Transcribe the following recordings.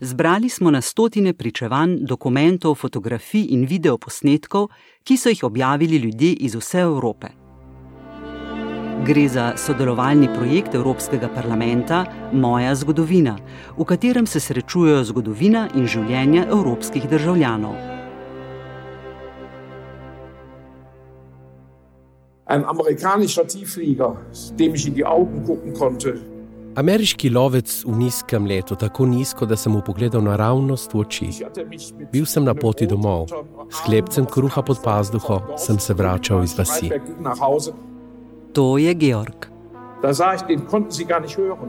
Zbrali smo na stotine pričevanj, dokumentov, fotografij in videoposnetkov, ki so jih objavili ljudje iz vse Evrope. Gre za sodelovalni projekt Evropskega parlamenta Moja zgodovina, v katerem se srečujejo zgodovina in življenje evropskih državljanov. Ein amerikanischer Tiefflieger, dem ich in die Augen gucken konnte. Ameriški lovec v nizkem letu, tako nizko, da sem mu pogledal naravnost v oči. Bil sem na poti domov, s hlebcem kruha pod pazduho sem se vračal iz vasi. To je Georg.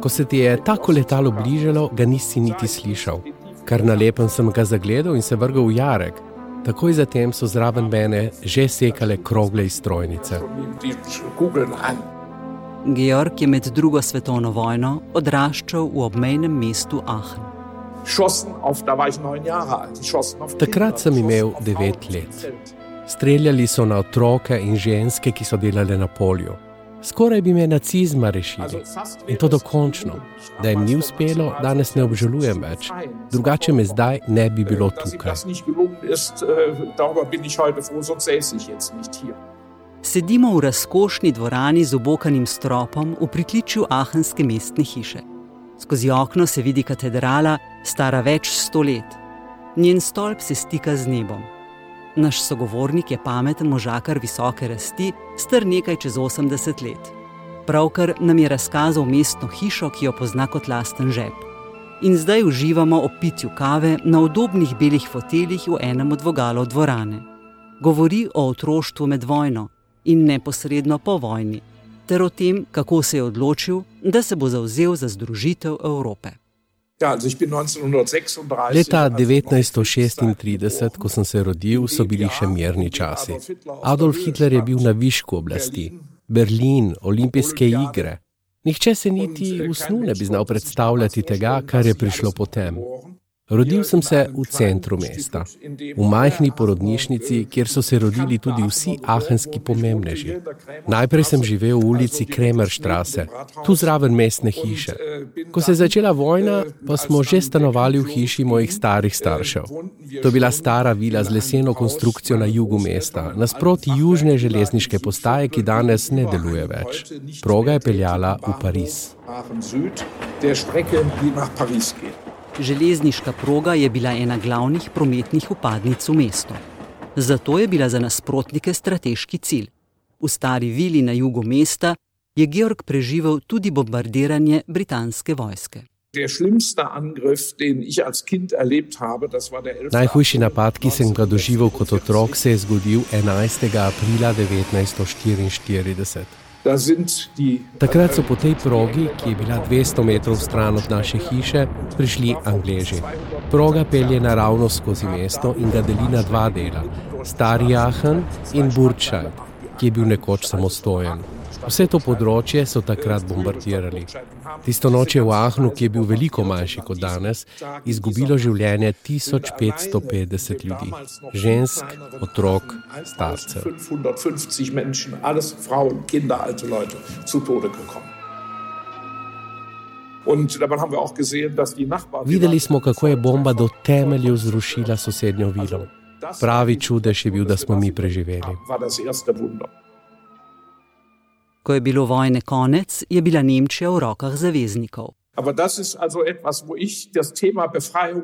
Ko se ti je tako letalo bližalo, ga nisi niti slišal. Kar na lepem sem ga zagledal in se vrgal v jarek. Takoj zatem so zraven mene že sekale krogle iz strojnice. Georg je med drugo svetovno vojno odraščal v obmejnem mestu Aachen. Takrat sem imel devet let. Streljali so na otroke in ženske, ki so delali na polju. Skoraj bi me nacizma rešili in to dokončno. Da jim ni uspelo, danes ne obžalujem več. Drugače me zdaj ne bi bilo tukaj. Sedimo v razkošni dvorani z obokanim stropom v pritličju Ahenske mestne hiše. Skozi okno se vidi katedrala, stara več sto let. Njen stolp se stika z nebom. Naš sogovornik je pameten možakar visoke rasti, star nekaj čez 80 let. Pravkar nam je razkazal mestno hišo, ki jo pozna kot lasten žep. In zdaj uživamo ob pitju kave na udobnih belih foteljih v enem od vogalov dvorane. Govori o otroštvu med vojno in neposredno po vojni, ter o tem, kako se je odločil, da se bo zauzel za združitev Evrope. Ja, also ich bin 1936. Leta 1936, ko sem se rodil, so bili še mirni časi. Adolf Hitler je bil na višku oblasti. Berlin, olimpijske igre. Nihče se niti v snu ne bi znal predstavljati tega, kar je prišlo potem. Rodil sem se v centru mesta, v majhni porodnišnici, kjer so se rodili tudi vsi ahenski pomembneži. Najprej sem živel v ulici Kremerštrase, tu zraven mestne hiše. Ko se je začela vojna, pa smo že stanovali v hiši mojih starih staršev. To je bila stara vila z leseno konstrukcijo na jugu mesta, nasproti južne železniške postaje, ki danes ne deluje več. Proga je peljala v Pariz. Der Strecke, die nach Paris geht. Železniška proga je bila ena glavnih prometnih upadnic v mestu. Zato je bila za nasprotnike strateški cilj. V stari vili na jugu mesta je Georg preživel tudi bombardiranje britanske vojske. Najhujši napad, ki sem ga doživel kot otrok, se je zgodil 11. aprila 1944. Takrat so po tej progi, ki je bila 200 metrov stran od naše hiše, prišli Angleži. Proga pelje naravno skozi mesto in ga deli na dva dela: Stari Aachen in Burčaj, ki je bil nekoč samostojen. Vse to področje so takrat bombardirali. Tisto noč je v Ahnu, ki je bil veliko manjši kot danes, izgubilo življenje 1550 ljudi, žensk, otrok, starcev. Videli smo, kako je bomba do temeljev zrušila sosednjo vilo. Pravi čudež je bil, da smo mi preživeli. Ko je bilo vojne konec, je bila Nemčija v rokah zaveznikov.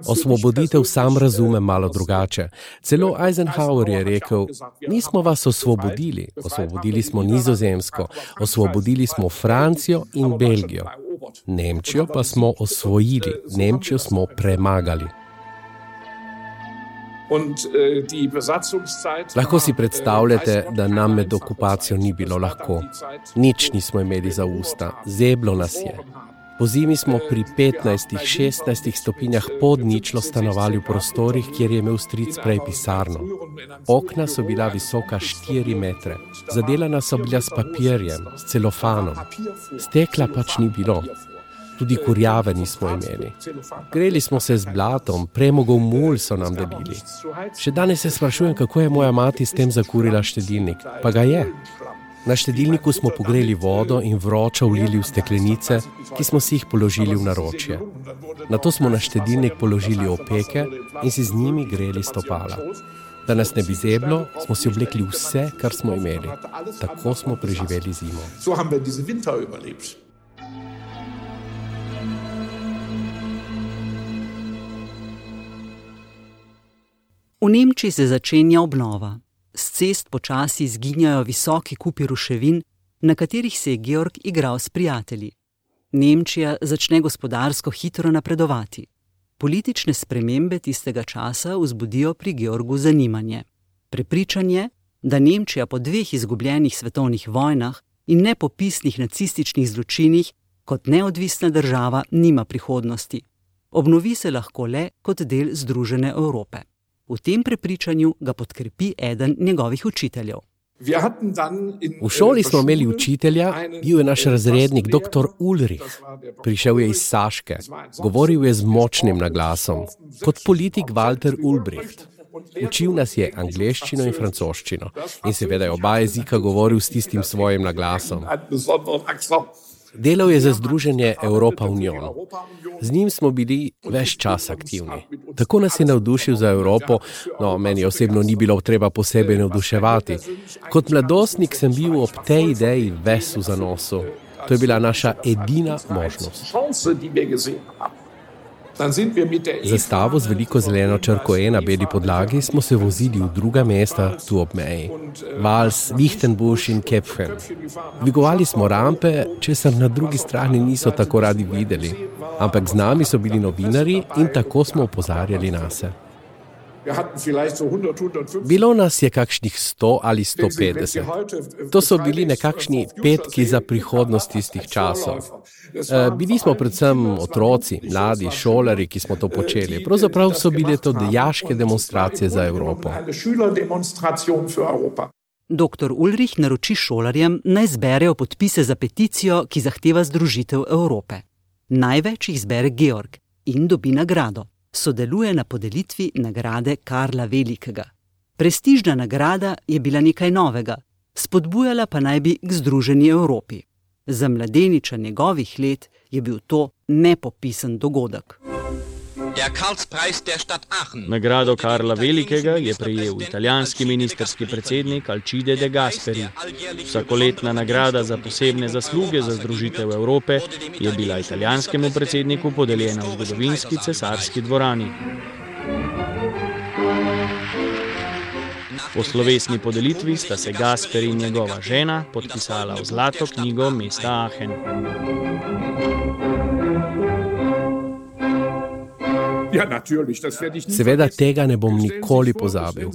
Osvoboditev sam razumem malo drugače. Celo Eisenhower je rekel: Nismo vas osvobodili, osvobodili smo Nizozemsko, osvobodili smo Francijo in Belgijo. Nemčijo pa smo osvojili, Nemčijo smo premagali. Lahko si predstavljate, da nam med okupacijo ni bilo lahko. Nič nismo imeli za usta, zeblo nas je. Po zimi smo pri 15-16 stopinjah pod ničlo stanovali v prostorih, kjer je imel stric prej pisarno. Okna so bila visoka 4 metre, zadelana so bila s papirjem, s celofanom. Stekla pač ni bilo tudi kurjave nismo imeli. Greli smo se z blatom, premogov mul so nam delili. Še danes se sprašujem, kako je moja mati s tem zakurila štedilnik, pa ga je. Na štedilniku smo pogreli vodo in vročo ulili v steklenice, ki smo si jih položili v naročje. Na to smo na štedilnik položili opeke in si z njimi greli stopala. Da nas ne bi zeblo, smo si oblekli vse, kar smo imeli. Tako smo preživeli zimo. V Nemčiji se začenja obnova. S cest počasi izginjajo visoki kupi ruševin, na katerih se je Georg igral s prijatelji. Nemčija začne gospodarsko hitro napredovati. Politične spremembe tistega časa vzbudijo pri Georgu zanimanje. Prepričanje, da Nemčija po dveh izgubljenih svetovnih vojnah in nepopisnih nacističnih zločinih kot neodvisna država nima prihodnosti. Obnovi se lahko le kot del Združene Evrope. V tem prepričanju ga podkrepi eden njegovih učiteljev. V šoli smo imeli učitelja, bil je naš razrednik dr. Ulrich. Prišel je iz Saške, govoril je z močnim naglasom, kot politik Walter Ulbricht. Učil nas je angleščino in francoščino in seveda je oba jezika govoril s tistim svojim naglasom. Delal je za združenje Evropa Union. Z njim smo bili več čas aktivni. Tako nas je navdušil za Evropo, no, meni osebno ni bilo treba posebej navduševati. Kot mladostnik sem bil ob tej ideji ves v zanosu. To je bila naša edina možnost. Zastavo z veliko zeleno črko E na beli podlagi smo se vozili v druga mesta tu ob meji. Vals, Lichtenbusch in Kepfen. Dvigovali smo rampe, če se na drugi strani niso tako radi videli, ampak z nami so bili novinari in tako smo opozarjali na se. Bilo nas je kakšnih 100 ali 150. To so bili nekakšni petki za prihodnost tistih časov. Eh, bili smo predvsem otroci, mladi, šolari, ki smo to počeli. Pravzaprav so bile to dejaške demonstracije za Evropo. Dr. Ulrich naroči šolarjem naj zberejo podpise za peticijo, ki zahteva združitev Evrope. Največ jih zbere Georg in dobi nagrado sodeluje na podelitvi nagrade Karla Velikega. Prestižna nagrada je bila nekaj novega, spodbujala pa naj bi k Združeni Evropi. Za mladeniča njegovih let je bil to nepopisen dogodek. Nagrado Karla Velikega je prejel italijanski ministerski predsednik Alcide de Gasperi. Vsakoletna nagrada za posebne zasluge za združitev Evrope je bila italijanskemu predsedniku podeljena v zgodovinski cesarski dvorani. Po slovesni podelitvi sta se Gasperi in njegova žena podpisala v zlato knjigo mesta Aachen. Seveda tega ne bom nikoli pozabil.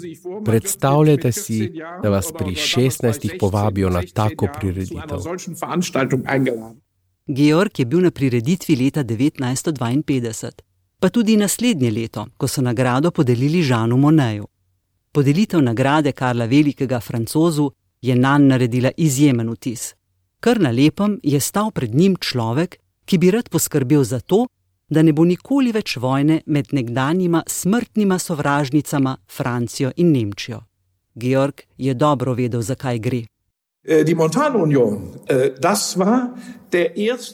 Predstavljajte si, da vas pri 16. povabijo na tako prireditev. Georg je bil na prireditvi leta 1952, pa tudi naslednje leto, ko so nagrado podelili Žanu Moneju. Podelitev nagrade Karla Velikega francozu je nanj naredila izjemen vtis. Kar na lepem je stal pred njim človek, ki bi rad poskrbel za to, da ne bo nikoli več vojne med nekdanjima smrtnima sovražnicama Francijo in Nemčijo. Georg je dobro vedel, zakaj gre. Äh, die Montanunion, äh, das war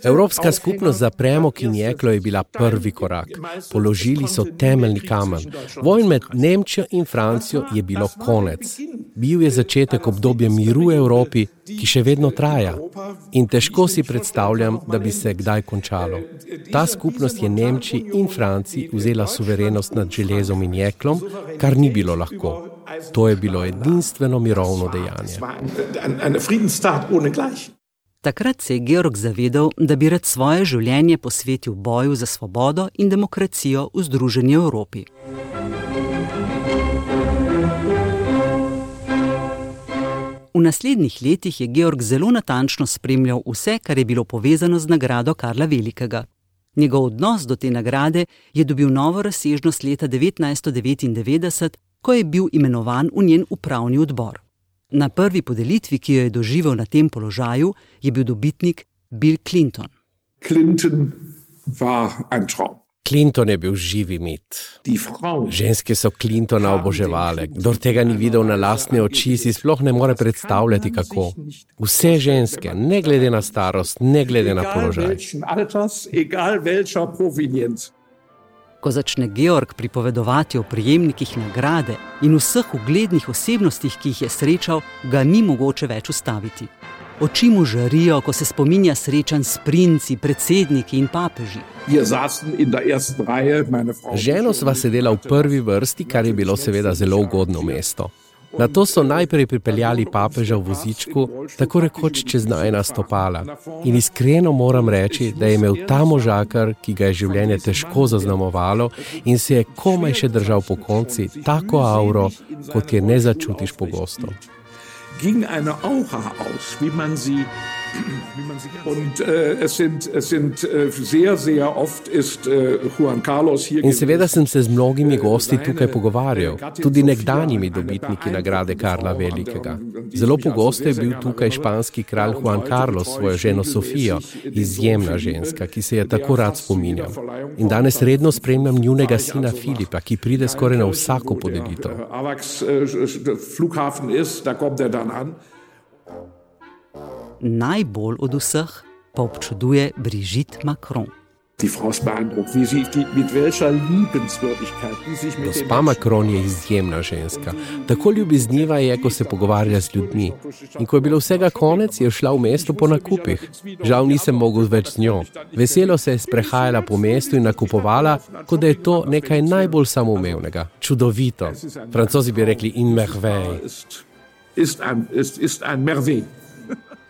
Evropska skupnost za premog in jeklo je bila prvi korak. Položili so temeljni kamen. Vojn med Nemčijo in Francijo je bilo konec. Bil je začetek obdobja miru v Evropi, ki še vedno traja. In težko si predstavljam, da bi se kdaj končalo. Ta skupnost je Nemčiji in Franciji vzela suverenost nad železom in jeklom, kar ni bilo lahko. To je bilo edinstveno mirovno dejanje. Takrat se je Georg zavedal, da bi rad svoje življenje posvetil boju za svobodo in demokracijo v Združeni Evropi. V naslednjih letih je Georg zelo natančno spremljal vse, kar je bilo povezano z nagrado Karla Velikega. Njegov odnos do te nagrade je dobil novo razsežnost leta 1999, ko je bil imenovan v njen upravni odbor. Na prvi podelitvi, ki jo je doživel na tem položaju, je bil dobitnik Bill Clinton. Clinton Clinton je bil živi mit. Ženske so Clintona oboževale. Kdor tega ni videl na lastne oči, si sploh ne more predstavljati, kako. Vse ženske, ne glede na starost, ne glede na položaj. Ko začne Georg pripovedovati o prijemnikih nagrade in vseh uglednih osebnostih, ki jih je srečal, ga ni mogoče več ustaviti. Oči mu žarijo, ko se spominja srečanj s princi, predsedniki in papeži. Ženo sva sedela v prvi vrsti, kar je bilo seveda zelo ugodno mesto. Na to so najprej pripeljali papeža v vozičku, tako rekoč čez najna stopala. In iskreno moram reči, da je imel ta možakar, ki ga je življenje težko zaznamovalo in se je komaj še držal po konci, tako auro, kot je ne začutiš pogosto ging eine Aura aus, wie man sie Und äh, es sind, es sind äh, sehr, sehr oft ist äh, Juan Carlos hier. In seveda sem se z mnogimi gosti tukaj pogovarjal, tudi nekdanjimi dobitniki nagrade Karla Velikega. Zelo pogosto je bil tukaj španski kralj Juan Carlos, svojo ženo Sofijo, izjemna ženska, ki se je tako rad spominjal. In danes redno spremljam njunega sina Filipa, ki pride skoraj na vsako podelitev. Flughafen ist, da kommt er dann an najbolj od vseh pa občuduje Brigitte Macron. Gospa Macron je izjemna ženska. Tako ljubezniva je, ko se pogovarja z ljudmi. In ko je bilo vsega konec, je šla v mesto po nakupih. Žal nisem mogel več z njo. Veselo se je sprehajala po mestu in nakupovala, kot da je to nekaj najbolj samoumevnega. Čudovito. Francozi bi rekli in merveille.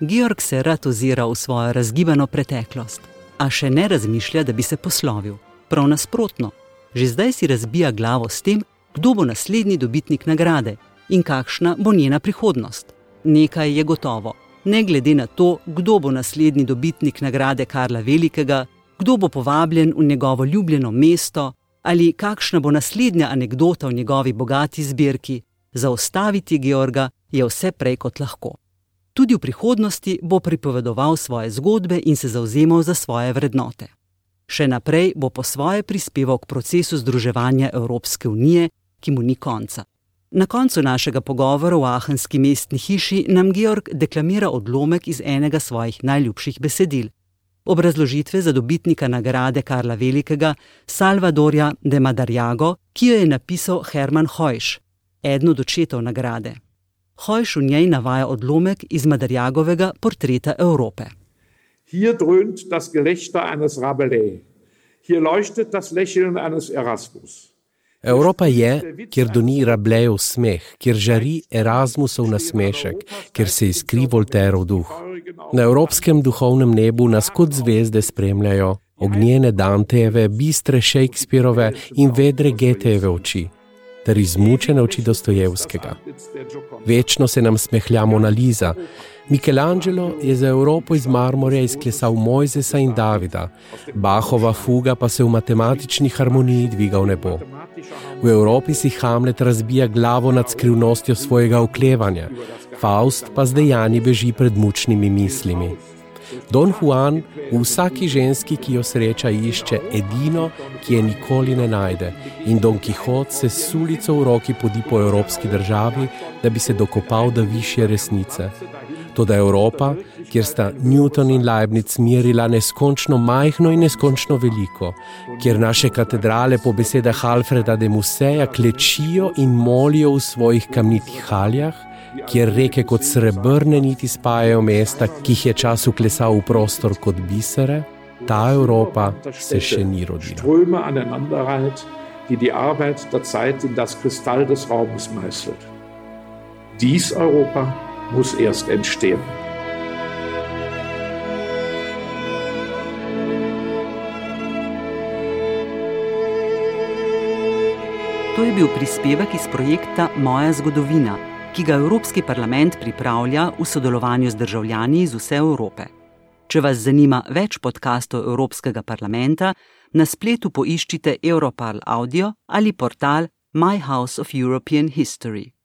Georg se rad ozira v svojo razgibano preteklost, a še ne razmišlja, da bi se poslovil. Prav nasprotno, že zdaj si razbija glavo s tem, kdo bo naslednji dobitnik nagrade in kakšna bo njena prihodnost. Nekaj je gotovo, ne glede na to, kdo bo naslednji dobitnik nagrade Karla Velikega, kdo bo povabljen v njegovo ljubljeno mesto ali kakšna bo naslednja anekdota v njegovi bogati zbirki. Zaustaviti Georga je vse prej kot lahko. Tudi v prihodnosti bo pripovedoval svoje zgodbe in se zauzemal za svoje vrednote. Še naprej bo po svoje prispeval k procesu združevanja Evropske unije, ki mu ni konca. Na koncu našega pogovora v Ahenski mestni hiši nam Georg deklamira odlomek iz enega svojih najljubših besedil. Obrazložitve za dobitnika nagrade Karla Velikega, Salvadorja de Madarjago, ki jo je napisal Hermann Hojš, eden od očetov nagrade. Hojš v njej navaja odlomek iz Madarjagovega portreta Evrope. Hier dröhnt das Gelächter eines Rabelais. Hier leuchtet das Lächeln eines Erasmus. Evropa je, kjer doni Rablejev smeh, kjer žari Erasmusov nasmešek, kjer se iskri Volterov duh. Na evropskem duhovnem nebu nas kot zvezde spremljajo ognjene Dantejeve, bistre Shakespearove in vedre Getejeve oči ter izmučene oči Dostojevskega. Večno se nam smehlja Mona Lisa. Michelangelo je za Evropo iz marmorja izklesal Mojzesa in Davida, Bahova fuga pa se v matematični harmoniji dviga v nebo. V Evropi si Hamlet razbija glavo nad skrivnostjo svojega oklevanja, Faust pa z dejanji beži pred mučnimi mislimi. Don Juan v vsaki ženski, ki jo sreča, išče edino, ki je nikoli ne najde, in Don Quixote se s ulico v roki podi po evropski državi, da bi se dokopal do više resnice. Toda Evropa, kjer sta Newton in Leibniz merila neskončno majhno in neskončno veliko, kjer naše katedrale po besedah Alfreda de Museja klečijo in molijo v svojih kamnitih haljah, kjer reke kot srebrne niti spajajo mesta, ki jih je čas uklesal v prostor kot bisere, ta Evropa se še ni rodila. Die die Arbeit der Zeit in das Kristall des Raumes meißelt. Dies Europa muss erst entstehen. To je bil prispevek iz projekta Moja zgodovina, ki ga Evropski parlament pripravlja v sodelovanju z državljani iz vse Evrope. Če vas zanima več podkastov Evropskega parlamenta, na spletu poiščite Europarl Audio ali portal My House of European History.